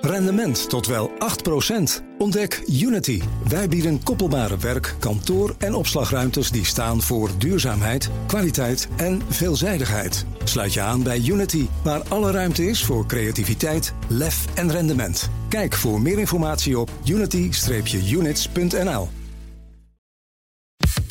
Rendement tot wel 8%. Ontdek Unity. Wij bieden koppelbare werk, kantoor en opslagruimtes die staan voor duurzaamheid, kwaliteit en veelzijdigheid. Sluit je aan bij Unity, waar alle ruimte is voor creativiteit, lef en rendement. Kijk voor meer informatie op unity-units.nl.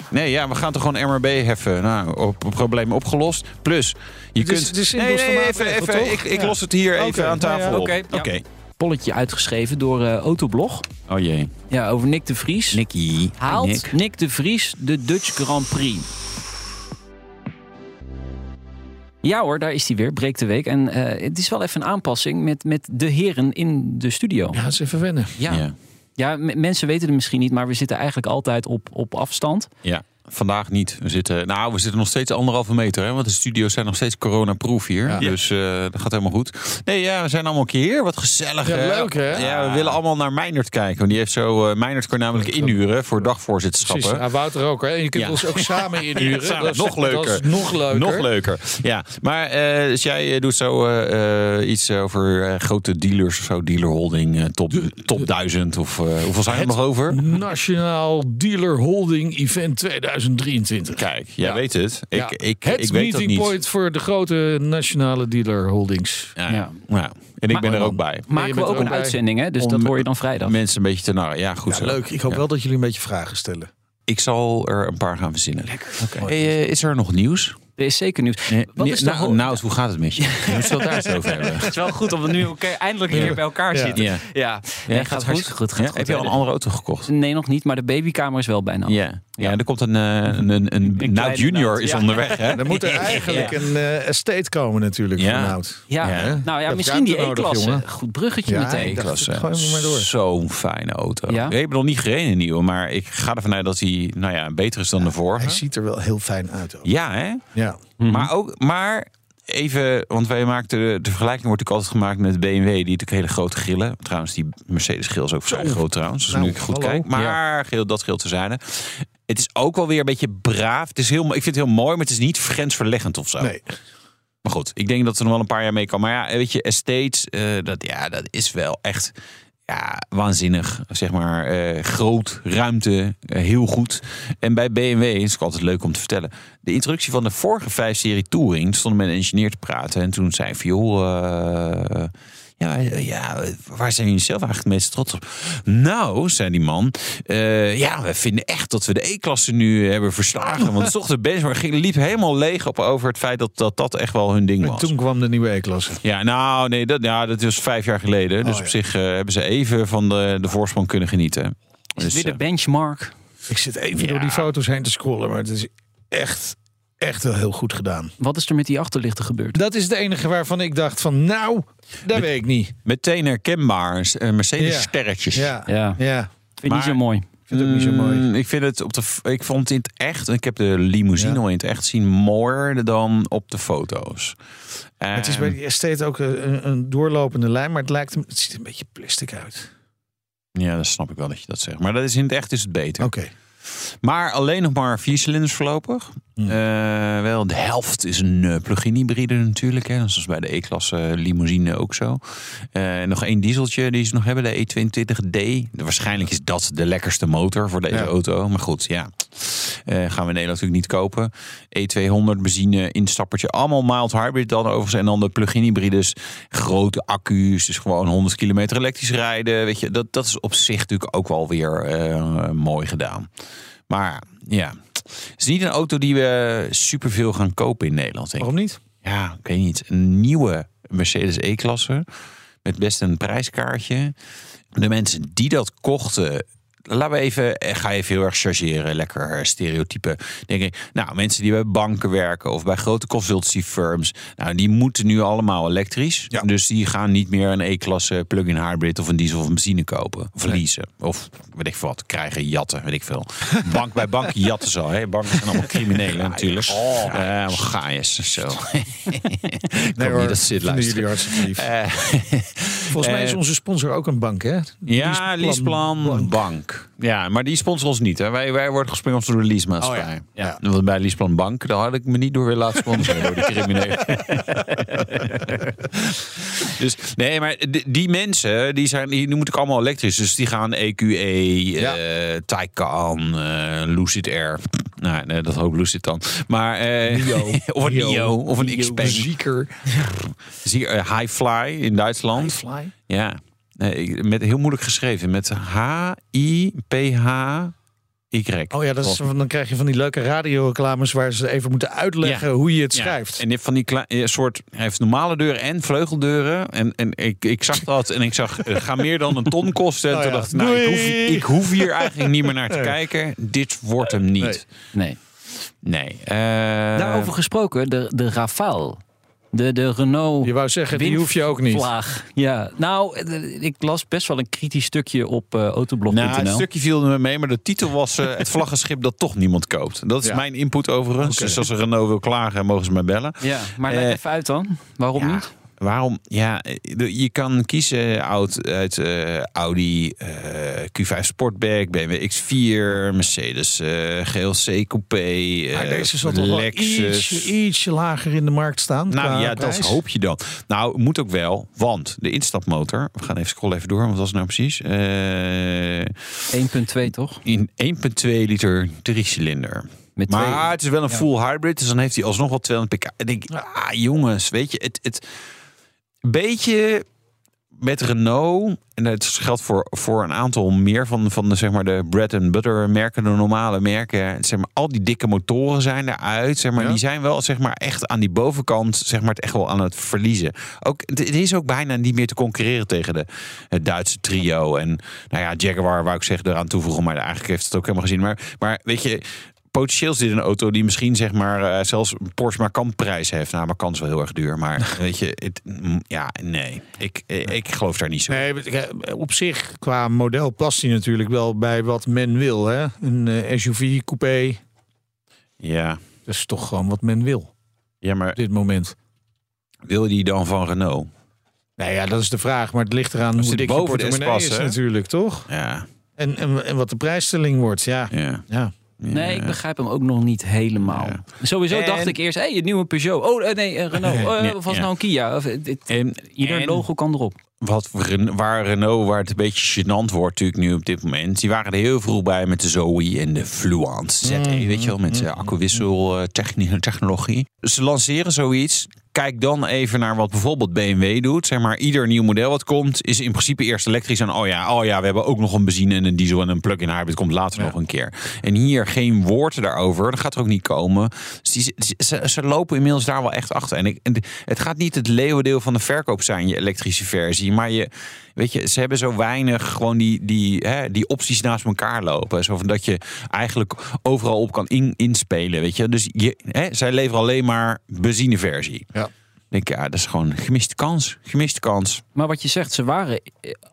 Nee, ja, we gaan toch gewoon MRB heffen. Nou, op, probleem opgelost. Plus, je is- kunt... het is nee, nee, even, even, ik, ik Ja. los het hier even aan nou ja, tafel op. oké. Polletje uitgeschreven door eh, Autoblog. Oh jee. Ja, over Nick de Vries. Nicky. Haalt Nick. Nick. de Vries de Dutch Grand Prix? Ja hoor, daar is hij weer, breekt de week. En eh, het is wel even een aanpassing met, met de heren in de studio. Ja, dat is even wennen. Ja, ja. Ja. mensen weten het misschien niet, maar we zitten eigenlijk altijd op, op afstand. ja, vandaag niet. We zitten, nou, we zitten nog steeds anderhalve meter. Hè, want de studio's zijn nog steeds coronaproof hier. Ja. Dus eh, dat gaat helemaal goed. Nee, ja, we zijn allemaal een keer hier. Wat gezellig. Ja, hè? leuk, hè? Ja, we willen allemaal naar Meijnert kijken. Want die heeft zo... eh Meijnert kan namelijk inhuren voor dagvoorzitterschappen. Precies. Wouter ook, hè? En je kunt ons ook samen inhuren. Samen. Dat is- Nog leuker. Dat is nog leuker. Nog leuker. Ja, maar eh, dus jij doet zo iets over grote dealers of zo, dealerholding, eh, top, top 1000 of hoeveel zijn er nog over? Nationaal Dealer Holding Event 2023. Kijk, jij Ja. weet het. Ik, Ja. ik, het ik weet dat meeting niet. point voor de grote nationale dealer holdings. Ja, Ja. Nou, en ik Maar- ben er ook bij. Maken je we ook ook een bij. uitzending, hè? Dus Om- dat hoor je dan vrijdag. Mensen een beetje te narren. Ja, goed Ja, zo. leuk. Ik hoop Ja. wel dat jullie een beetje vragen stellen. Ik zal er een paar gaan verzinnen. Hey, eh, is er nog nieuws? Er is zeker nieuws. Nee, Wat is nou, nou, hoe gaat het met je? Moeten het daar eens over hebben. Het is wel goed om we nu oké, eindelijk weer bij elkaar Ja. zitten. Ja. Ja, Ja, Nee, gaat hartstikke goed. Gaat Ja? goed. Heb je al een andere auto gekocht? Nee, nog niet, maar de babykamer is wel bijna. Ja. Ja, er komt een, eh, een, een, een, kleine Nout Junior Nout, is ja. onderweg. Hè? Er moet er eigenlijk een eh, estate komen natuurlijk Ja. van Nout. Ja, Ja. nou ja, misschien die E-klasse. jongen. Goed bruggetje Ja, meteen. ik dacht- klasse. gooi hem maar door. Zo'n fijne auto. Ja? Ik heb nog niet gereden een nieuwe, maar ik ga ervan uit dat hij nou ja, beter is dan de vorige. Hij ziet er wel heel fijn uit. Ook. Ja, hè? Ja. Maar ook, maar even, want wij maakten de, de vergelijking wordt natuurlijk altijd gemaakt met BMW, die natuurlijk hele grote grillen. Trouwens, die Mercedes grill is ook vrij groot trouwens. Dus Nou, nu ik goed hallo. kijk. Maar geel, dat geel te zijn. Het is ook wel weer een beetje braaf. Het is heel, ik vind het heel mooi, maar het is niet grensverleggend of zo. Nee. Maar goed, ik denk dat er nog wel een paar jaar mee kan. Maar ja, weet je, estates, eh, dat, ja, dat is wel echt ja, waanzinnig. Zeg maar, eh, groot, ruimte, eh, heel goed. En bij BMW is het altijd leuk om te vertellen. De introductie van de vorige 5-serie Touring stonden met een engineer te praten. En toen zei hij joh... ja, eh, ja, waar zijn jullie zelf eigenlijk het meest trots op? Nou, zei die man, eh, ja, we vinden echt dat we de E-klasse nu hebben verslagen. Want toch de benchmark liep helemaal leeg op over het feit dat dat, dat echt wel hun ding En was. toen kwam de nieuwe E-klasse. Ja, nou, nee, dat, ja, dat is vijf jaar geleden. Dus Oh, op ja. zich eh, hebben ze even van de, de voorsprong kunnen genieten. Is Dus, het weer de benchmark? Ik zit even Ja. door die foto's heen te scrollen, maar het is echt, echt wel heel goed gedaan. Wat is er met die achterlichten gebeurd? Dat is het enige waarvan ik dacht van, nou, dat weet ik niet. meteen herkenbaar. eh, Mercedes Ja. sterretjes. Ja, Ja, ja. vind je Maar- niet zo mooi. Ik vind het ook niet zo mooi. Mm, Ik vind het op de. f- Ik vond het in het echt. Ik heb de limousine Ja. al in het echt zien mooier dan op de foto's. Het is bij die estate ook een, een doorlopende lijn, maar het, lijkt, hem- het ziet er een beetje plastic uit. Ja, dat snap ik wel dat je dat zegt. Maar dat is in het echt is het beter. Oké. Maar alleen nog maar vier cilinders voorlopig. Hmm. Eh, wel, de helft is een eh, plug-in hybride natuurlijk. Hè. Dat is bij de E-klasse limousine ook zo. Eh, nog één dieseltje die ze nog hebben, de E22D. Waarschijnlijk is dat de lekkerste motor voor deze Ja. auto. Maar goed, ja. Gaan we in Nederland natuurlijk niet kopen. E200 benzine instappertje. Allemaal mild hybrid dan overigens. En dan de plug-in hybrides. Grote accu's. Dus gewoon 100 kilometer elektrisch rijden. Weet je, dat, dat is op zich natuurlijk ook wel weer mooi gedaan. Maar ja, het is niet een auto die we superveel gaan kopen in Nederland. Denk ik. Waarom niet? Ja, ik weet niet. Een nieuwe Mercedes E-klasse. Met best een prijskaartje. De mensen die dat kochten. Laten we even, eh, ga even heel erg chargeren, lekker stereotype. Denk ik, nou, mensen die bij banken werken of bij grote consultancy firms, nou, die moeten nu allemaal elektrisch. Ja. Dus die gaan niet meer een E-klasse plug-in hybrid of een diesel of een benzine kopen. Of leasen. Of weet ik veel wat, krijgen, jatten, weet ik veel. Bank bij bank jatten zo. Hè? Banken zijn allemaal criminelen natuurlijk. Oh. Uh, zo. Nee niet dat vinden luisteren. jullie hartstikke lief. Eh, Volgens mij is eh, onze sponsor ook een bank, hè? ja, Leaseplan Bank. Ja, maar die sponsoren ons niet. Hè. Wij, wij worden gesponsord door de leasemaatschappij. Oh ja. ja. Want bij Leaseplan Bank, daar had ik me niet door willen laten sponsoren door de criminelen. Dus nee, maar die, die mensen, die, zijn, die moet ik allemaal elektrisch. Dus die gaan EQE, Ja. eh Taycan, eh, Lucid Air. Nou, nee, dat hoop Lucid dan. Maar, Nio. of een Nio, of een Nio. X-Peng. Zieker. Eh, Highfly in Duitsland. Fly. Ja, nee, met, heel moeilijk geschreven. Met H-I-P-H-Y. Oh ja, dat is, dan krijg je van die leuke radioreclames waar ze even moeten uitleggen Ja. hoe je het Ja, schrijft. En van die soort, hij heeft normale deuren en vleugeldeuren. En, en ik, ik zag dat en ik zag, eh, ga meer dan een ton kosten. En Oh toen dacht ik, nou, ik hoef, Doei. ik hoef hier eigenlijk niet meer naar te Nee. kijken. Dit wordt hem niet. Nee. Nee. eh, Daarover gesproken, de, de Rafale. De, de Renault Je wou zeggen, die hoef je ook niet. Vlaag. Ja, nou, eh, ik las best wel een kritisch stukje op eh autoblog.nl. Nou, het stukje viel me mee, maar de titel was eh, het vlaggenschip dat toch niemand koopt. Dat is Ja. mijn input overigens. Dus als een Renault wil klagen, mogen ze mij bellen. Ja, maar leg Eh, even uit dan. Waarom Ja, niet? Waarom? Ja, de- je kan kiezen uit, uit eh, Audi eh, Q5 Sportback, BMW X4, Mercedes eh, GLC Coupé, eh, Maar deze zal toch wel Lexus. ietsje, ietsje lager in de markt staan. Nou ja, prijs? dat hoop je dan. Nou, moet ook wel, want de instapmotor, we gaan even scrollen even door, wat was het nou precies? Eh, 1.2 toch? in 1,2 liter drie-cilinder. Met Maar twee. het is wel een full hybrid, dus dan heeft hij alsnog wel 200 pk. En denk ik, ah jongens, weet je, het, het beetje met Renault, en dat geldt voor, voor een aantal meer van, van de, zeg maar, de bread and butter merken, de normale merken. Zeg maar, al die dikke motoren zijn eruit. Zeg maar, Ja. Die zijn wel zeg maar, echt aan die bovenkant zeg maar, het echt wel aan het verliezen. Ook, het, het is ook bijna niet meer te concurreren tegen de, het Duitse trio. En nou ja, Jaguar wou ik zeggen eraan toevoegen, maar eigenlijk heeft het ook helemaal gezien. Maar, maar weet je, potentieel is dit een auto die misschien zeg maar eh, zelfs een Porsche Macan prijs heeft. Nou, Macan is wel heel erg duur, maar weet je, het, mm, ja, nee, ik, ik, ik geloof daar niet zo. in. Nee, eh, op zich, qua model past hij natuurlijk wel bij wat men wil. Hè? Een eh, SUV, coupé. Ja, Dat is toch gewoon wat men wil ja, maar op dit moment. wil je die dan van Renault? Nou ja, dat is de vraag. Maar het ligt eraan hoe zit dik je boven de portemonnee is hè? natuurlijk, toch? Ja, En, en, en wat de prijsstelling wordt, ja. ja. ja. Nee, ik begrijp hem ook nog niet helemaal. Sowieso En- dacht ik eerst, hé, hey, een nieuwe Peugeot. Oh, eh, nee, Renault. Eh, of was ja. nou een Kia? Of, eh, dit- En, ieder en logo kan erop. Wat waar Renault, waar het een beetje gênant wordt natuurlijk nu op dit moment. Die waren er heel vroeg bij met de Zoe en de Fluence ZE, Mm, weet je wel, met uh, accuwissel eh, techni- technologie. Ze lanceren zoiets. Kijk dan even naar wat bijvoorbeeld BMW doet. Zeg maar, ieder nieuw model wat komt, is in principe eerst elektrisch. En oh ja, oh ja, we hebben ook nog een benzine en een diesel en een plug-in hybrid. Komt later nog een keer. En hier geen woord daarover. Dat gaat er ook niet komen. Dus die, ze, ze lopen inmiddels daar wel echt achter. En, ik, en het gaat niet het leeuwendeel van de verkoop zijn, je elektrische versie. Maar je, weet je, ze hebben zo weinig gewoon die, die, hè, die opties naast elkaar lopen. Zo van dat je eigenlijk overal op kan in, inspelen. Weet je? Dus je, hè, zij leveren alleen maar benzineversie. Ja. Ik denk, ja, dat is gewoon een gemiste kans. Gemiste kans. Maar wat je zegt, ze waren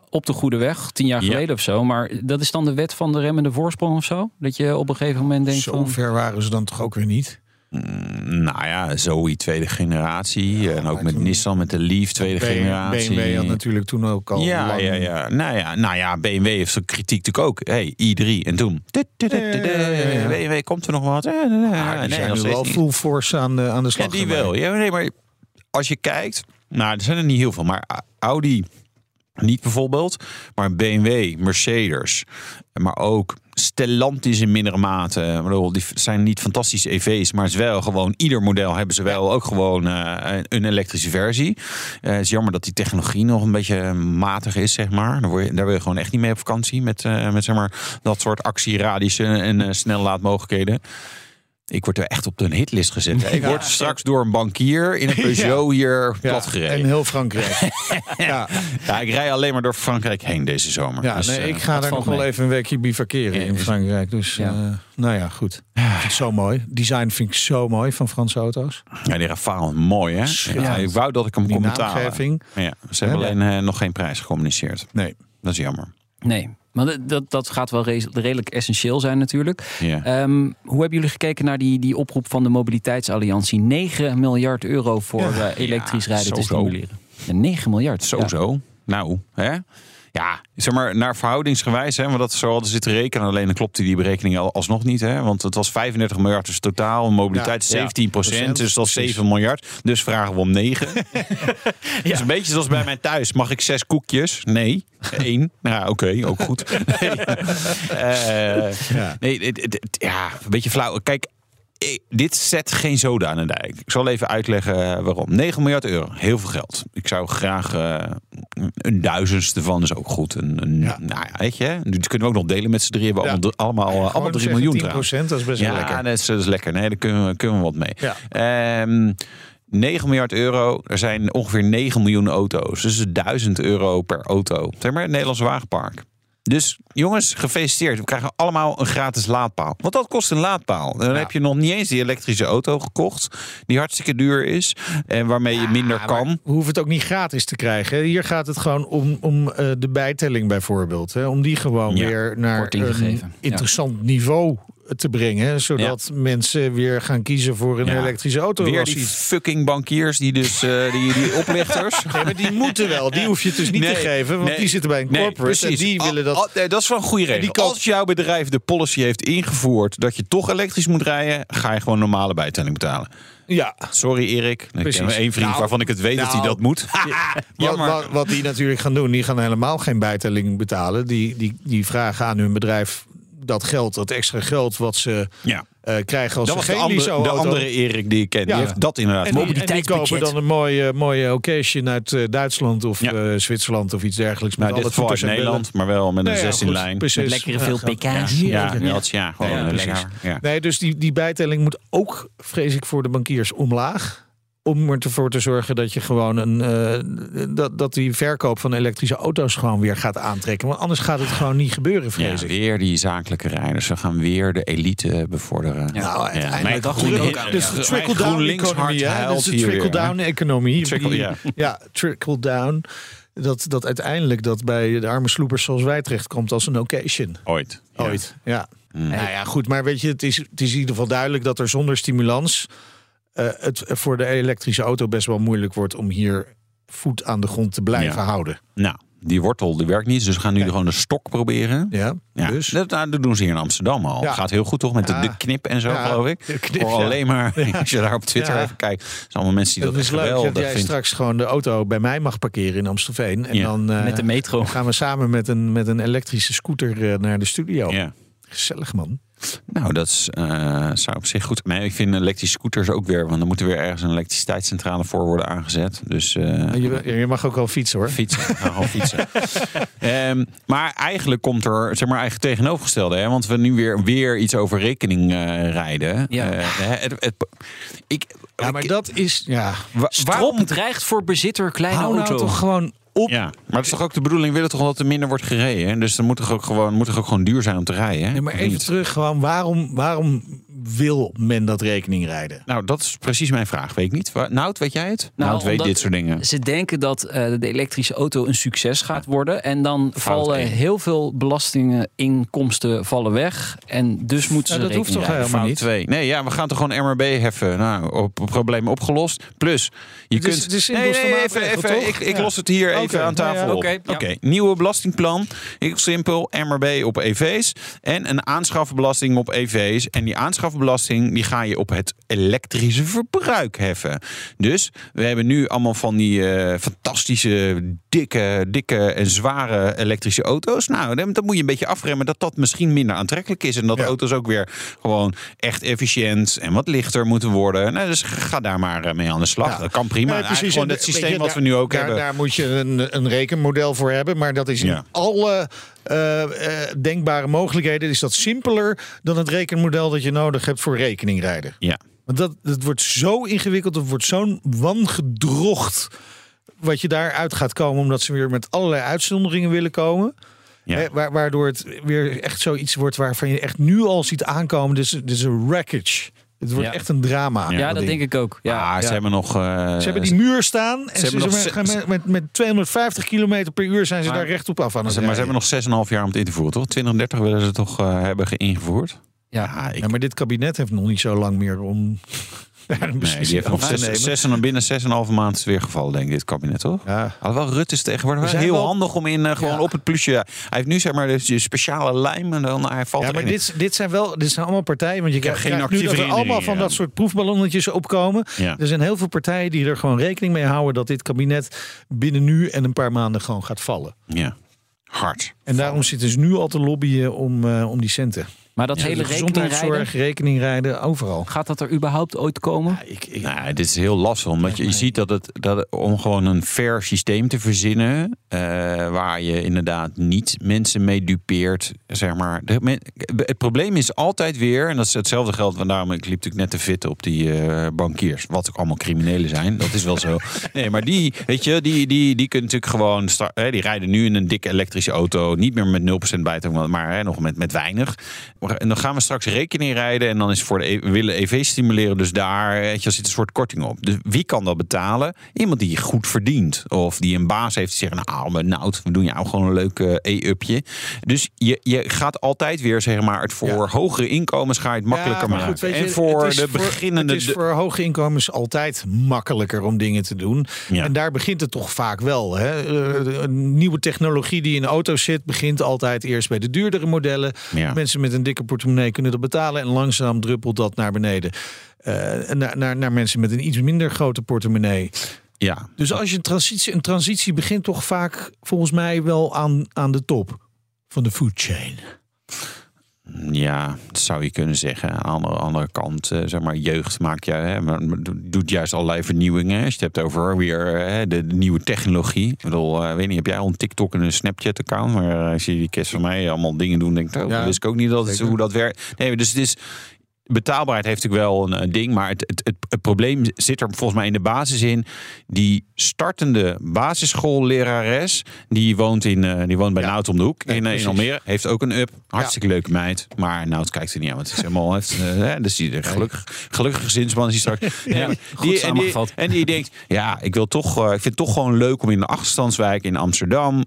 op de goede weg, tien jaar Ja. geleden of zo. Maar dat is dan de wet van de remmende voorsprong of zo? Dat je op een gegeven moment denkt Zo van... ver waren ze dan toch ook weer niet? Mm, Nou ja, Zoe tweede generatie. en ook met toen- Nissan, met de Leaf tweede generatie. BMW had natuurlijk toen ook al Ja, lang... ja, ja. Nou ja, nou ja, BMW heeft zo'n kritiek natuurlijk ook. Hey, i3 en toen. Ja, ja, ja. BMW, komt er nog wat? Eh, die nee, zijn nu wel niet. full force aan de, aan de Ja, slag. die erbij. wel. Ja, nee, maar als je kijkt, nou, er zijn er niet heel veel, maar Audi niet bijvoorbeeld, maar BMW, Mercedes, maar ook Stellantis in mindere mate. Die zijn niet fantastische EV's, maar het is wel gewoon ieder model hebben ze wel ook gewoon eh, een elektrische versie. Eh, het is jammer dat die technologie nog een beetje matig is, zeg maar. Daar, je, daar wil je gewoon echt niet mee op vakantie met, eh, met zeg maar dat soort actieradiussen en snellaadmogelijkheden. Ik word er echt op de hitlist gezet. Ik word straks door een bankier in een Peugeot hier Ja, platgereden. en heel Frankrijk. ja, Ja, ik rij alleen maar door Frankrijk heen deze zomer. ja Dus, nee, eh, ik ga daar nog wel even een weekje bivakeren in Frankrijk. Dus Ja. eh, nou ja, goed. Ik vind het zo mooi. Design vind ik zo mooi van Franse auto's. ja, die Rafale, mooi hè? Ja, ik wou dat ik hem Die kon betalen. Ja, ze hebben Ja. alleen eh, nog geen prijs gecommuniceerd. Nee. Dat is jammer. Nee, maar dat, dat, gaat wel re- redelijk essentieel zijn natuurlijk. Ja. Ehm, hoe hebben jullie gekeken naar die, die oproep van de Mobiliteitsalliantie? 9 miljard euro voor Ja. eh, elektrisch Ja, rijden te stimuleren. Ja, 9 miljard. Zo zo. Nou, hè? Ja, zeg maar naar verhoudingsgewijs, hè, want dat zo hadden zitten rekenen. Alleen dan klopte die berekening al- alsnog niet, hè, want het was 35 miljard dus totaal, mobiliteit Ja, 17 procent, dus dat is precies. 7 miljard. Dus vragen we om 9. Dus een beetje zoals bij mij thuis. Mag ik zes koekjes? Nee. Eén. Nou, oké, ook goed. Nee, Eh, Ja. nee het- het- het- ja, een beetje flauw. Kijk, ik- dit zet geen zoden aan de dijk. Ik zal even uitleggen eh, waarom. 9 miljard euro, heel veel geld. Ik zou graag eh, een duizendste van is ook goed. Een, een, Ja. Nou ja, weet je, kunnen we ook nog delen met z'n drieën. We Ja. allemaal, allemaal, eh, allemaal Gewoon 3 zeggen miljoen 10 trouwens. dat is best wel Ja, lekker. dat is, dat is lekker. Nee, daar kunnen we, kunnen we wat mee. Ja. Ehm, 9 miljard euro. Er zijn ongeveer 9 miljoen auto's. Dus 1000 euro per auto. Zeg maar het Nederlandse wagenpark. Dus jongens, gefeliciteerd. We krijgen allemaal een gratis laadpaal. Want dat kost een laadpaal. Dan heb je nog niet eens die elektrische auto gekocht. Die hartstikke duur is. En waarmee je minder kan. We hoeven het ook niet gratis te krijgen. Hier gaat het gewoon om, om eh, de bijtelling bijvoorbeeld. Hè. Om die gewoon Ja, weer naar een gegeven. Interessant niveau te brengen. Zodat mensen weer gaan kiezen voor een Ja. elektrische auto. Weer die fucking bankiers, die dus eh, die, die oplichters. Nee, maar die moeten wel. Die hoef je dus niet Nee, te geven. Want nee, die zitten bij een corporate. en die willen dat... al- dat is wel een goede regel. die Als jouw bedrijf de policy heeft ingevoerd dat je toch elektrisch moet rijden, ga je gewoon normale bijtelling betalen. ja, Sorry Erik, ik Precies. heb één vriend Nou, waarvan ik het weet dat hij nou, dat moet. Wat, Jammer. wat, wat die natuurlijk gaan doen, die gaan helemaal geen bijtelling betalen. Die, die, die vragen aan hun bedrijf dat geld, dat extra geld wat ze Ja. eh, krijgen als Dat ze de geen andere, de andere Erik die ik ken. Ja. Die heeft dat inderdaad. En die, en die kopen dan een mooie, mooie occasion uit eh, Duitsland of Ja. eh, Zwitserland of iets dergelijks. nou, met dit uit en Nederland, maar wel met een bellen. Nee, ja, 16 goed, lijn. precies. Met lekkere veel pk's. Ja, gewoon lekker. Nee, dus die, die bijtelling moet ook, vrees ik, voor de bankiers omlaag. Om ervoor te zorgen dat je gewoon een. eh, dat, dat die verkoop van elektrische auto's gewoon weer gaat aantrekken. Want anders gaat het gewoon niet gebeuren, Ja, vrees ik. weer die zakelijke rijders. Ze gaan weer de elite bevorderen. Ja. Nou, uiteindelijk mijn dacht groen- ook aan. Dus ja, de trickle-down economie, hè? Dus de trickle-down economie. Trickle- ja. ja, trickle-down. Dat, dat uiteindelijk dat bij de arme sloepers zoals wij terechtkomt als een occasion. Ooit. Ja. Ooit, ja. Mm. Nou ja, goed, maar weet je, het is, het is in ieder geval duidelijk dat er zonder stimulans het voor de elektrische auto best wel moeilijk wordt om hier voet aan de grond te blijven Ja. houden. Nou, die wortel die werkt niet. Dus we gaan nu gewoon de stok proberen. Ja, Ja, dus. dat, nou, dat doen ze hier in Amsterdam al. Ja. Gaat heel goed toch met de, Ja. de knip en zo, Ja, geloof ik. de knip, alleen maar, als je daar op Twitter Ja. even kijkt. Zijn allemaal mensen die Het dat is leuk dat jij straks gewoon de auto bij mij mag parkeren in Amstelveen. En Ja. dan eh, Met de metro. gaan we samen met een, met een elektrische scooter eh, naar de studio. Ja. Gezellig man. Nou, dat is, eh, zou op zich goed. Maar ik vind elektrische scooters ook weer, want er moet er weer ergens een elektriciteitscentrale voor worden aangezet. Dus eh, Je, je mag ook wel fietsen hoor. fietsen, gewoon fietsen. Ehm, maar eigenlijk komt er, zeg maar, eigenlijk tegenovergestelde, hè? want we nu weer, weer iets over rekening eh, rijden. Ja. Het, het, ik, Ja, maar ik- dat is. Ja. wa- Strop dreigt voor bezitter kleine Hou nou auto. toch gewoon op. Ja, maar het is toch ook de bedoeling, we willen toch wel dat er minder wordt gereden. hè? Dus dan moet toch ook gewoon, moet toch ook gewoon duur zijn om te rijden. hè? Nee, maar even terug, gewoon waarom, waarom wil men dat rekening rijden? Nou, dat is precies mijn vraag. Weet ik niet. Nout, weet jij het? Nou, Nout weet dit soort dingen. Ze denken dat eh, de elektrische auto een succes gaat worden. En dan vallen heel veel belastinginkomsten vallen weg. En dus moeten Ja, ze dat hoeft toch rijden. helemaal niet? twee. Nee, ja, we gaan toch gewoon MRB heffen. Nou, op, problemen opgelost. Plus, je kunt. het is nee, simpelste nee, even, even, toch? ik, ik Ja. los het hier even aan ja, tafel op. oké, ja. Oké, nieuwe belastingplan. Heel simpel. MRB op EV's. En een aanschafbelasting op EV's. En die die ga je op het elektrische verbruik heffen. Dus we hebben nu allemaal van die eh, fantastische, dikke, dikke en zware elektrische auto's. Nou, dan, dan moet je een beetje afremmen dat dat misschien minder aantrekkelijk is. En dat Ja. auto's ook weer gewoon echt efficiënt en wat lichter moeten worden. Nou, dus ga daar maar eh, mee aan de slag. Ja. Dat kan prima. Nee, precies. Gewoon het systeem je, wat we nu ook daar, hebben. Daar moet je een, een rekenmodel voor hebben. Maar dat is in Ja. alle eh, eh, denkbare mogelijkheden is dat simpeler dan het rekenmodel dat je nodig hebt voor rekeningrijden. Ja. Want dat, dat wordt zo ingewikkeld, het wordt zo'n wangedrocht wat je daaruit gaat komen, omdat ze weer met allerlei uitzonderingen willen komen. Ja. Wa- waardoor het weer echt zoiets wordt waarvan je echt nu al ziet aankomen. Dit is een wreckage. Het wordt Ja. echt een drama. Ja, dat denk ik ook. Ja. Ah, ze ja. hebben nog. eh, Ze hebben die muur staan en ze, ze ze- gaan met, met, met 250 km per uur zijn ze Maar- daar rechtop af aan het maar ze hebben nog 6,5 jaar om het in te voeren, toch? 2030 willen ze toch eh, hebben geïngevoerd? Ja. Ja, ik, Ja, maar dit kabinet heeft nog niet zo lang meer om een Nee, die heeft nog zes, zes en binnen zes en een halve maand is het weer gevallen, denk ik, dit kabinet, toch? Ja. Alhoewel, Rutte is tegenwoordig heel wel- handig om in eh, gewoon Ja. op het plusje. Hij heeft nu zeg maar de speciale lijm en dan hij valt Ja, maar dit, dit zijn wel dit zijn allemaal partijen. Want je krijgt, geen krijgt nu dat er allemaal van dat soort proefballonnetjes opkomen. Ja. Er zijn heel veel partijen die er gewoon rekening mee houden dat dit kabinet binnen nu en een paar maanden gewoon gaat vallen. Ja, hard. En daarom zitten ze nu al te lobbyen om, eh, om die centen. Maar dat hele gezondheidszorg, rekeningrijden, overal. gaat dat er überhaupt ooit komen? Ja, ik, ik, Nou, dit is heel lastig, omdat je, je ziet dat het, dat het- om gewoon een fair systeem te verzinnen, eh, waar je inderdaad niet mensen mee dupeert, zeg maar. De, het probleem is altijd weer, en dat is hetzelfde geld, want daarom ik liep natuurlijk net te fitten op die eh, bankiers, wat ook allemaal criminelen zijn, dat is wel zo. Nee, maar die, weet je, die, die, die kunnen natuurlijk gewoon, hè, die rijden nu in een dikke elektrische auto, niet meer met 0% bijtelling, maar hè, nog met, met weinig. En dan gaan we straks rekening rijden en dan is voor de e- we willen EV stimuleren, dus daar weet je, zit een soort korting op. Dus wie kan dat betalen? Iemand die goed verdient of die een baas heeft die zegt, nou, nou, we doen jou gewoon een leuk eh, e-upje. Dus je, je gaat altijd weer zeg maar het voor Ja. hogere inkomens ga je het makkelijker Ja, maar maken. goed, weet je, en voor de voor- beginnende Het is voor hoge inkomens altijd makkelijker om dingen te doen. Ja. En daar begint het toch vaak wel. Hè? Eh, Een nieuwe technologie die in auto's zit, begint altijd eerst bij de duurdere modellen. Ja. Mensen met een dikke portemonnee kunnen dat betalen. En langzaam druppelt dat naar beneden. Eh, naar, naar, naar mensen met een iets minder grote portemonnee. ja, Dus als je een transitie, een transitie begint toch vaak volgens mij wel aan, aan de top van de food chain. Ja, dat zou je kunnen zeggen. Aan de andere, kant, eh, zeg maar, jeugd maakt je, hè, doet juist allerlei vernieuwingen. Als je het hebt over weer eh, de, de nieuwe technologie. Ik bedoel, eh, weet niet, heb jij al een TikTok en een Snapchat-account? Maar eh, als je die kerst van mij allemaal dingen doen, denk ik, oh, Ja, dat wist ik ook niet dat het, hoe dat werkt. Nee, dus het is. Betaalbaarheid heeft natuurlijk wel een, ding, maar het, het, het, het probleem zit er volgens mij in de basis in. Die startende basisschoollerares, die woont, in, eh, die woont bij Ja. Nout om de hoek Nee, in, eh, in. Almere. Heeft ook een up. Hartstikke leuke meid. Maar Nout kijkt er niet aan, want het is helemaal... Heeft, hè, dus die gelukkig, gelukkige gezinsman is die straks. Goed die, en, die, samengevat. en die denkt, ja, ik wil toch, ik vind het toch gewoon leuk om in de achterstandswijk in Amsterdam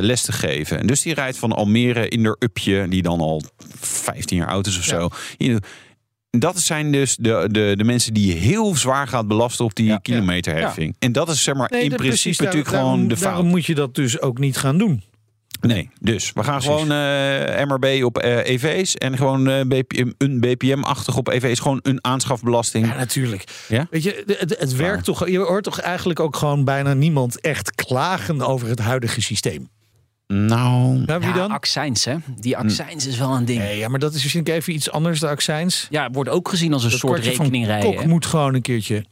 les te geven. En dus die rijdt van Almere in haar upje, die dan al 15 jaar oud is of zo. Hier- Dat zijn dus de, de, de mensen die je heel zwaar gaat belasten op die Ja. kilometerheffing. En dat is zeg maar in principe precies, natuurlijk gewoon de fout. Daarom moet je dat dus ook niet gaan doen. Nee, dus we gaan Precies. gewoon eh, MRB op eh, EV's en gewoon eh, BPM, een BPM-achtig op EV's. Gewoon een aanschafbelasting. Ja, natuurlijk. Ja? Weet je, het, het, het werkt toch. Je hoort toch eigenlijk ook gewoon bijna niemand echt klagen over het huidige systeem. Nou, Ja, wie Ja, dan? accijns, hè? Die accijns is wel een ding. Nee, ja, maar dat is ik even iets anders, de accijns. Ja, wordt ook gezien als een Dat soort rekeningrijden. Kok moet gewoon een keertje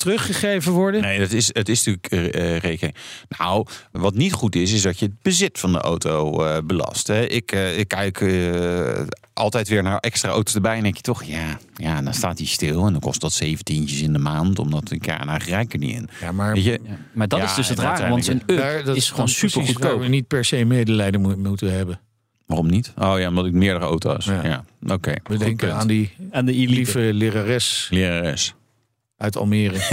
teruggegeven worden. nee, dat is, het is natuurlijk eh, eh, rekening. Nou, wat niet goed is, is dat je het bezit van de auto eh, belast. Hè. Ik, eh, ik kijk eh, altijd weer naar extra auto's erbij en denk je toch, ja, ja, dan staat hij stil en dan kost dat zeventientjes in de maand, omdat ik ja, nou rijk er niet in. Ja, maar Weet je, Ja. Maar dat Ja, is dus het rare, want een up daar, dat is gewoon super goedkoop. we niet per se medelijden mo- moeten hebben. waarom niet? Oh ja, omdat ik meerdere auto's. Ja, Ja. oké. We denken punt. aan die Aan de elite. lieve lerares Lerares. Uit Almere.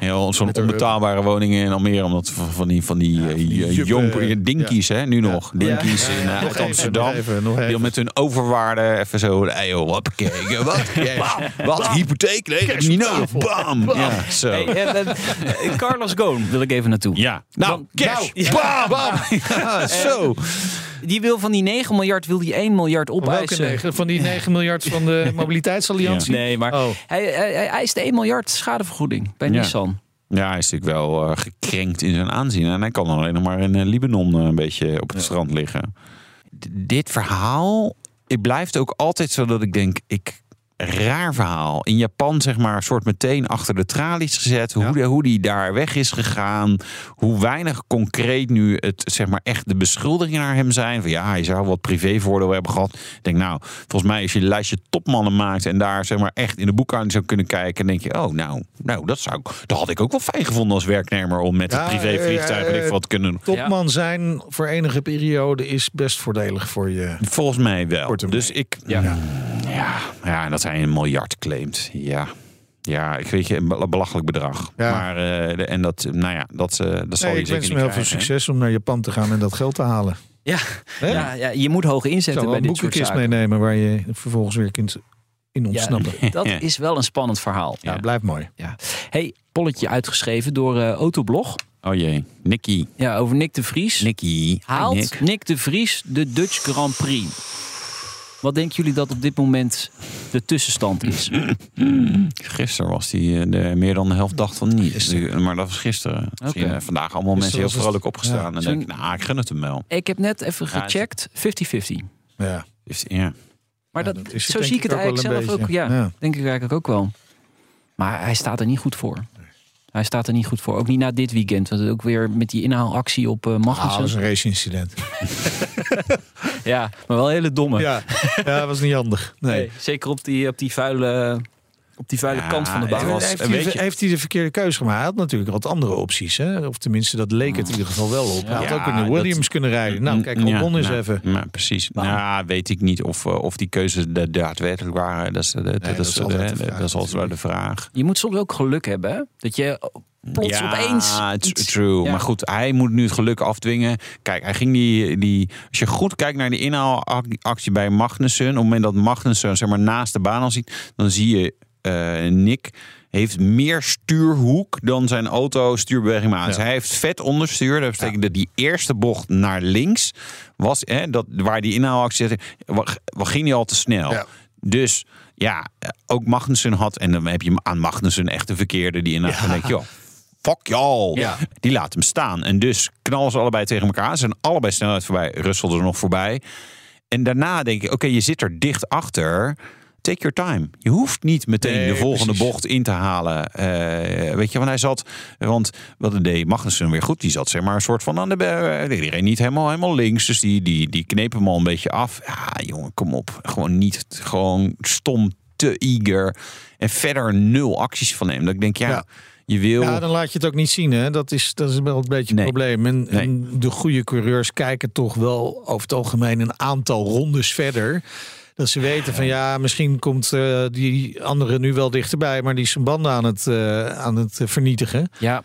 Ja, zo'n onbetaalbare woningen in Almere. Omdat van die, van die, die juppen, jonk, dinkies, hè, nu nog. Dinkies Ja, in ja, eh, nog uit even, Amsterdam. nog even, nog Die met hun overwaarde even zo, hey, joh, wat, kijk, wat, wat, wat, hypotheek, nee, ik niet nodig. Bam, ja, zo. Hey, eh, Carlos Ghosn wil ik even naartoe. Ja, nou, Want- cash, nou, bam, bam, ja, zo. Die wil van die 9 miljard, wil die 1 miljard Welke opeisen. negen? Van die 9 miljard van de mobiliteitsalliantie? Nee, maar Oh. hij, hij, hij eist 1 miljard schadevergoeding bij Ja. Nissan. Ja, hij is natuurlijk wel eh, gekrenkt in zijn aanzien. En hij kan dan alleen nog maar in eh, Libanon eh, een beetje op het strand liggen. D- dit verhaal, het blijft ook altijd zo dat ik denk, ik raar verhaal. In Japan zeg maar, soort meteen achter de tralies gezet. Hoe, Ja. de, hoe die daar weg is gegaan. Hoe weinig concreet nu het, zeg maar, echt de beschuldigingen naar hem zijn. Van ja, hij zou wat privévoordeel hebben gehad. Ik denk nou, volgens mij als je een lijstje topmannen maakt. En daar zeg maar echt in de boekhouding zou kunnen kijken. Dan denk je, oh nou, nou dat, zou ik, dat had ik ook wel fijn gevonden als werknemer. Om met Ja, het privévliegtuig eh, weet ik wat te kunnen doen. Topman zijn voor enige periode is best voordelig voor je. Volgens mij wel. Dus ik, Ja. ja. Ja, ja, en dat hij een miljard claimt. Ja. Ja, ik weet je, een bel- belachelijk bedrag. Ja. Maar, eh, de- en dat, nou ja, dat, eh dat zal Nee, je ik zeker wens niet hem heel veel succes om naar Japan te gaan en dat geld te halen. Ja, ja, ja, je moet hoge Ik inzetten bij een dit soort boekenkist zaken. meenemen waar je vervolgens weer kunt in ontsnappen. Ja, dat is wel een spannend verhaal. ja. blijft mooi. Ja. Hey, polletje uitgeschreven door eh, Autoblog. Oh jee, Nicky. Ja, over Nick de Vries. Nicky. Haalt Nick. Nick. de Vries de Dutch Grand Prix? Wat denken jullie dat op dit moment de tussenstand is? Gisteren was hij eh, de, meer dan de helft dacht van niet. Maar dat was gisteren. Je, Oké. vandaag allemaal mensen heel vrolijk opgestaan. En denk ik, nou, ik gun het hem wel. Ik heb net even Ja, gecheckt, 50-50. Ja. Dus, ja. Maar Ja, dat, is zo zie ik het ook wel eigenlijk zelf ook. Ja, Ja. denk ik eigenlijk ook wel. Maar hij staat er niet goed voor. Hij staat er niet goed voor. Ook niet na dit weekend. Want ook weer met die inhaalactie op uh, Ah, dat was een race-incident. Ja, maar wel hele domme. Ja. ja, dat was niet handig. Nee. Nee, zeker op die, op die vuile, op die vuile Ja, kant van de baan. was- heeft, weet hij, je- heeft hij de verkeerde keuze gemaakt? Hij had natuurlijk wat andere opties. Hè? Of tenminste, dat leek het in ieder geval wel op. Hij had ook in de Williams dat- kunnen rijden. Nou, kijk, Albon is nou, even. nou, precies. Nou, weet ik niet of, eh, of die keuzes da- daadwerkelijk waren. Dat is, dat, dat, dat is, is altijd eh, de vraag dat is altijd wel de vraag. Je moet soms ook geluk hebben. Hè? Dat je plots ja, opeens... true. Ja. Maar goed, hij moet nu het geluk afdwingen. Kijk, hij ging die, die... Als je goed kijkt naar die inhaalactie bij Magnussen... op het moment dat Magnussen zeg maar, naast de baan al ziet... dan zie je eh, Nick heeft meer stuurhoek dan zijn auto stuurbeweging maakt. Ja. hij heeft vet onderstuur. Dat betekent dat die eerste bocht naar links was... Hè, dat, waar die inhaalactie zette, wa- ging hij al te snel. Ja. Dus ja, ook Magnussen had... en dan heb je aan Magnussen echt de verkeerde... die inderdaad dan denk je, joh, fuck y'all. Ja. Die laat hem staan. En dus knallen ze allebei tegen elkaar. Ze zijn allebei snelheid voorbij. Russell er nog voorbij. En daarna denk je, oké, je zit er dicht achter. Take your time. Je hoeft niet meteen Nee, de volgende precies. bocht in te halen. Eh, weet je, want hij zat... Want wat deed Magnussen weer goed? Die zat zeg maar een soort van aan de... Die reed niet helemaal, helemaal links. Dus die, die, die kneep hem al een beetje af. Ja, jongen, kom op. Gewoon niet... Gewoon stom, te eager. En verder nul acties van hem. Dat ik denk, ja... Ja. Je wil... Ja, dan laat je het ook niet zien. Hè? Dat, is, dat is wel een beetje Nee. het probleem. En, Nee. en de goede coureurs kijken toch wel over het algemeen een aantal rondes verder. Dat ze weten van ja, misschien komt eh, die andere nu wel dichterbij, maar die is zijn banden aan het, eh, aan het vernietigen. Ja,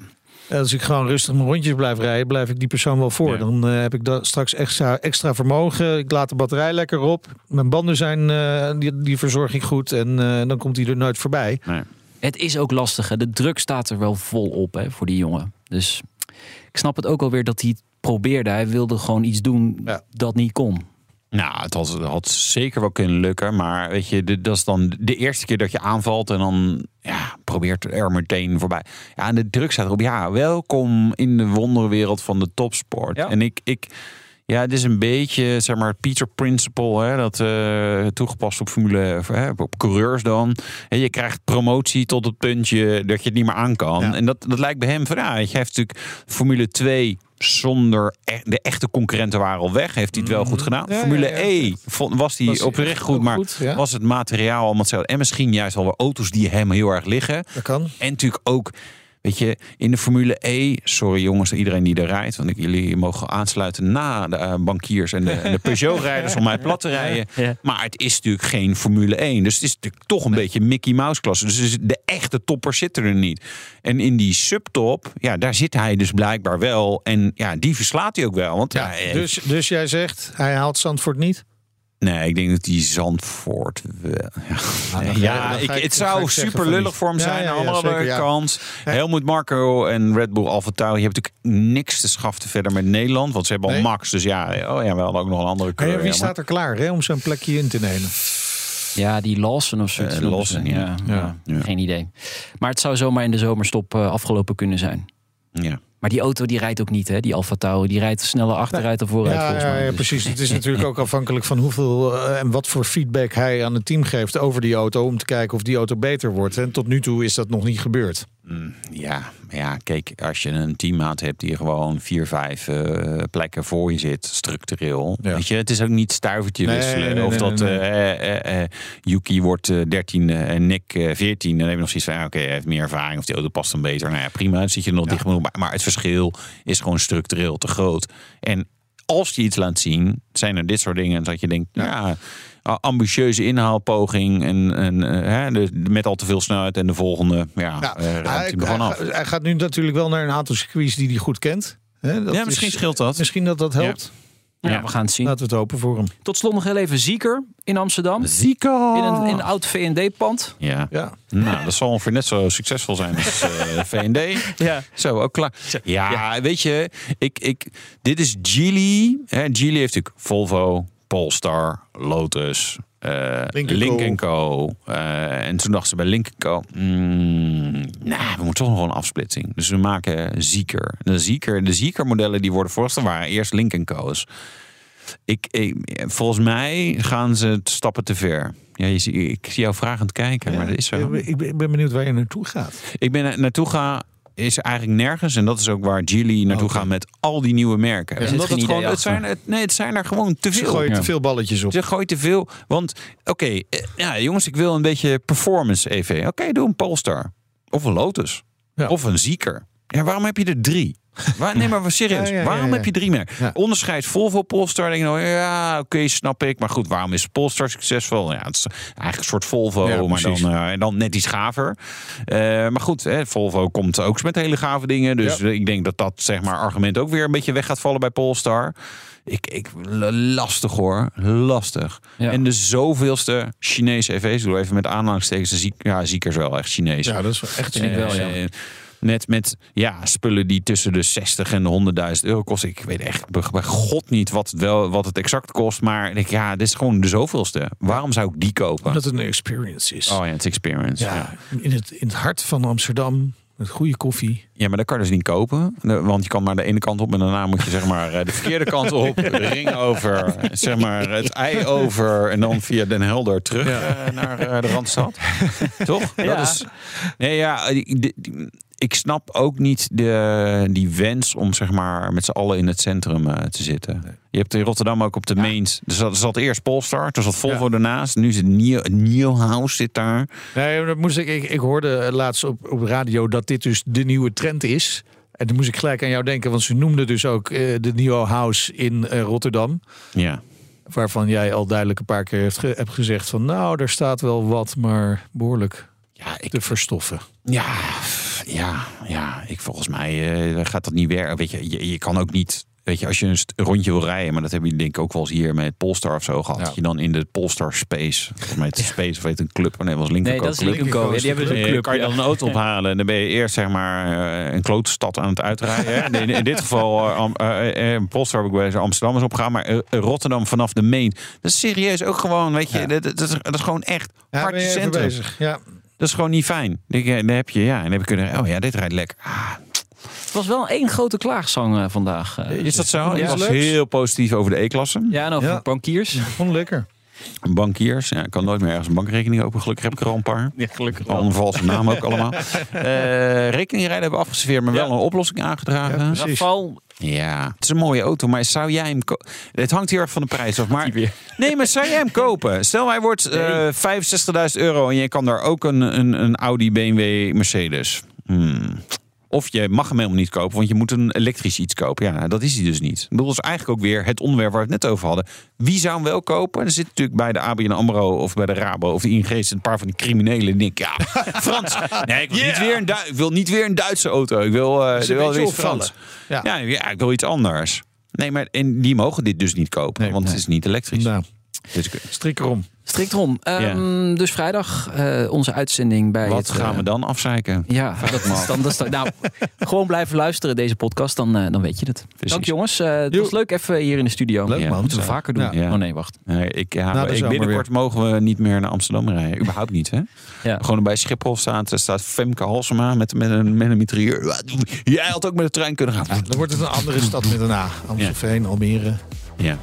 En Als ik gewoon rustig mijn rondjes blijf rijden, blijf ik die persoon wel voor. Ja. Dan eh, heb ik da- straks extra, extra vermogen. Ik laat de batterij lekker op. Mijn banden zijn, eh, die, die verzorg ik goed. En eh, dan komt hij er nooit voorbij. Nee. het is ook lastig. Hè? De druk staat er wel vol op hè, voor die jongen. Dus ik snap het ook alweer dat hij het probeerde. Hij wilde gewoon iets doen Ja. dat niet kon. Nou, het had, had zeker wel kunnen lukken. Maar weet je, dit- dat is dan de eerste keer dat je aanvalt. En dan ja, probeert er meteen voorbij. Ja, en de druk staat erop. Ja, welkom in de wonderwereld van de topsport. Ja. En ik, ik, ja, het is een beetje, zeg maar, het Peter Principle. Hè, dat eh, toegepast op Formule, hè, op coureurs dan. En je krijgt promotie tot het puntje dat je het niet meer aan kan. Ja. En dat, dat lijkt bij hem van, ja, je, heeft natuurlijk Formule 2 zonder e- de echte concurrenten waren al weg. Heeft hij het wel goed gedaan. Ja, Formule ja, ja. E vond- was hij oprecht echt goed, maar goed, was het materiaal allemaal hetzelfde. En misschien juist wel weer auto's die hem heel erg liggen. Dat kan. En natuurlijk ook, weet je, in de Formule E, sorry jongens, iedereen die er rijdt, want ik, jullie mogen aansluiten na de eh, bankiers en de, en de Peugeot-rijders om mij plat te rijden. Ja. Maar het is natuurlijk geen Formule 1. Dus het is natuurlijk toch een beetje Mickey Mouse klasse. Dus de echte toppers zitten er niet. En in die subtop, ja, daar zit hij dus blijkbaar wel. En ja, die verslaat hij ook wel. Want Ja, hij heeft- dus, dus jij zegt, hij haalt Zandvoort niet? Nee, ik denk dat die Zandvoort wel. Ja, Nee, ik, het zou super lullig voor hem zijn. ja, Aan ja, de andere zeker, ja. kant. Helmut Marco en Red Bull Alfa Tauri hebben natuurlijk niks te schaften verder met Nederland. Want ze hebben al. Max. Dus ja, oh ja, we hadden ook nog een andere kleur. wie staat er klaar hè, om zo'n plekje in te nemen? Ja, die Lawson of zo. Eh, Lawson, ja. ja, Ja. Geen idee. Maar het zou zomaar in de zomerstop eh, afgelopen kunnen zijn. ja. Maar die auto die rijdt ook niet, hè? Die Alfa Tauri. Die rijdt sneller achteruit dan vooruit, Ja, volgens ja, mij. ja, Dus- precies. Het is natuurlijk ook afhankelijk van hoeveel eh, en wat voor feedback hij aan het team geeft over die auto. Om te kijken of die auto beter wordt. En tot nu toe is dat nog niet gebeurd. Mm, Ja, maar ja, kijk, als je een teammaat hebt die gewoon vier, vijf eh, plekken voor je zit, structureel. Ja. Weet je, het is ook niet stuivertje Nee, wisselen. nee, of nee, dat nee, eh, eh, eh, Yuki wordt eh, 13 en Nick eh, 14. Dan heb je nog zoiets van, ja, oké, hij heeft meer ervaring of die auto past dan beter. Nou ja, prima, dan zit je er nog dicht genoeg bij. Maar het verschil is gewoon structureel te groot. En als je iets laat zien, zijn er dit soort dingen dat je denkt, ja, a- ambitieuze inhaalpoging en, en eh, hè, de, met al te veel snelheid en de volgende, ja, Ja, eh, hij, hij gewoon hij af. ga- hij gaat nu natuurlijk wel naar een aantal circuits die hij goed kent. Dat ja, is- misschien scheelt dat. Misschien dat dat helpt. Ja, we gaan het zien. Laten we het hopen voor hem. Tot slot nog heel even Zieker in Amsterdam. Zico! In een, in een oud V&D-pand. Ja. Ja. Nou, dat zal ongeveer net zo succesvol zijn als eh VND. Ja. Zo, ook klaar. Ja, weet je, ik, ik, dit is Geely. Hè, Geely heeft natuurlijk Volvo, Polestar, Lotus, eh Link Link Co. Eh, en toen dachten ze bij Link Co. mm, nou, we moeten toch nog wel een afsplitsing. Dus we maken Zieker. De Zieker, de Zieker modellen die worden voorgesteld waren eerst Link Co's. Ik, ik, volgens mij gaan ze het stappen te ver. Ja, je, ik zie jou vragend kijken, maar dat is zo. Ik ben- Ik benieuwd waar je naartoe gaat. Ik ben naartoe ga is eigenlijk nergens. En dat is ook waar Geely naartoe Oké. gaat met al die nieuwe merken. Er Omdat geen het, gewoon, het, zijn, het, nee, het zijn er gewoon te Ze veel. gooien Ja. te veel balletjes op. Ze gooit te veel. Want, oké, eh, ja, jongens, ik wil een beetje performance EV. Oké, doe een Polestar. Of een Lotus. Ja. Of een Zieker. Ja, waarom heb je er drie? Waar, nee, maar serieus. Ja, ja, ja, waarom ja. heb je drie meer? Ja. Onderscheid Volvo Polestar. Denk je nou, ja, oké, snap ik. Maar goed, waarom is Polestar succesvol? Ja, het is eigenlijk een soort Volvo, Ja, maar dan, eh, en dan net iets gaver. Eh, maar goed, hè, Volvo komt ook met hele gave dingen. Dus Ja. ik denk dat dat zeg maar, argument ook weer een beetje weg gaat vallen bij Polestar. Ik, ik, lastig hoor, lastig. Ja. En de zoveelste Chinese EV's, doe even met aanhalingstekens, ja, ziekers wel echt Chinees. Ja, dat is echt Vind ik wel, ja. Net met ja, spullen die tussen de 60 en de 100.000 euro kosten. Ik weet echt bij god niet wat het, wel, wat het exact kost. Maar ik denk, ja, dit is gewoon de zoveelste. Waarom zou ik die kopen? Dat het een experience is. Oh ja, het is experience. Ja. ja, In, het, in het hart van Amsterdam. Met goede koffie. ja, maar dat kan je dus niet kopen. Want je kan maar de ene kant op en daarna moet je zeg maar eh, de verkeerde kant op. De ring over, zeg maar het ei over. En dan via Den Helder terug eh, naar eh, de Randstad. Toch? Ja. Dat is, nee, ja, ik snap ook niet de, die wens om zeg maar met z'n allen in het centrum eh, te zitten. Je hebt in Rotterdam ook op de Mains. Er zat, er zat eerst Polestar, toen zat Volvo ernaast. Nu zit Nio, Nieuwhouse zit daar. Nee, dat moest ik, ik, ik hoorde laatst op, op radio dat dit dus de nieuwe trend is. En toen moest ik gelijk aan jou denken, want ze noemden dus ook eh, de nieuwe house in eh, Rotterdam. Ja. Waarvan jij al duidelijk een paar keer hebt, ge- hebt gezegd van nou, er staat wel wat, maar behoorlijk Ja, ik, te verstoffen. Ja, ja, ja. Ik volgens mij eh, gaat dat niet werken. Weet je, je, je kan ook niet. Weet je, als je een rondje wil rijden, maar dat heb je denk ik ook wel eens hier met Polestar of zo gehad. Ja. Dat je dan in de Polestar Space, volgens mij het Space of heet een club, maar nee, was Lincoln Nee, dat is. Lincoln. Ja, die hebben zo'n Eh, club. kan je dan een auto ophalen en dan ben je eerst zeg maar eh, een klote stad aan het uitrijden. hè. In, in dit geval, eh, Polestar heb ik bij Amsterdam is opgegaan, maar eh, Rotterdam vanaf de Main. Dat is serieus ook gewoon, weet je, Ja. dat, dat, is, dat is gewoon echt centrum. bezig. Ja. Dat is gewoon niet fijn. Dan dan heb je, ja, en dan heb je kunnen, oh ja, dit rijdt lekker. Ah, Het was wel één grote klaagzang eh, vandaag. eh. is dat zo? Ja, was leuks. heel positief over de E-klasse. Ja, en over Ja. bankiers. Vond ik lekker. Bankiers. Ja, ik kan nooit meer ergens een bankrekening open. Gelukkig heb ik er al een paar. Ja, gelukkig Al een valse naam ook allemaal. Eh rekeningrijden hebben we afgeserveerd, maar wel een oplossing aangedragen. precies. Rafal, Ja, het is een mooie auto, maar zou jij hem kopen? Het hangt heel erg van de prijs af. Maar nee, maar zou jij hem kopen? Stel, hij wordt eh 65.000 euro en je kan daar ook een, een, een Audi, BMW, Mercedes. Hmm. Of je mag hem helemaal niet kopen, want je moet een elektrisch iets kopen. Ja, dat is hij dus niet. Dat is eigenlijk ook weer het onderwerp waar we het net over hadden. Wie zou hem wel kopen? Er zit natuurlijk bij de ABN AMRO of bij de Rabo of de ING een paar van die criminelen. Denken, ja, Frans. Nee, ik wil, niet, weer een ik wil niet weer een Duitse auto. Ik wil, eh beetje weer opvallen. Frans. Ja. Ja, ja, ik wil iets anders. Nee, maar en die mogen dit dus niet kopen, Nee, want nee. het is niet elektrisch. Nou, Dus ik- strik erom. Strikt erom. Ehm, Dus vrijdag eh, onze uitzending bij wat het... gaan eh, we dan afzeiken? Ja, dat is dan, dat is dan- nou, gewoon blijven luisteren deze podcast, dan, eh, dan weet je het. Precies. Dank jongens, eh, het Jo. was leuk even hier in de studio. Leuk, Ja, man. Moeten we vaker doen. Ja. Oh nee, wacht. Nee, ik, de ik, binnenkort mogen we niet meer naar Amsterdam rijden. Überhaupt niet, hè? Ja. Gewoon bij Schiphol staat, er staat Femke Halsema met, met, een, met een mitrailleur. Jij had ook met de trein kunnen gaan. Dan wordt het een andere stad met een A. Amstelveen, Almere, Ja.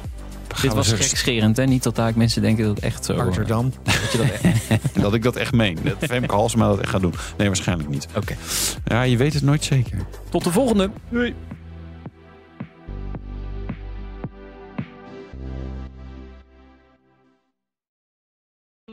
Dit was gekscherend, hè? Niet dat daar mensen denken dat het echt zo... Amsterdam. dat je dat echt... Dat ik dat echt meen. Dat Femke Halsema dat echt gaat doen. Nee, waarschijnlijk niet. Oké. Ja, je weet het nooit zeker. Tot de volgende. Doei.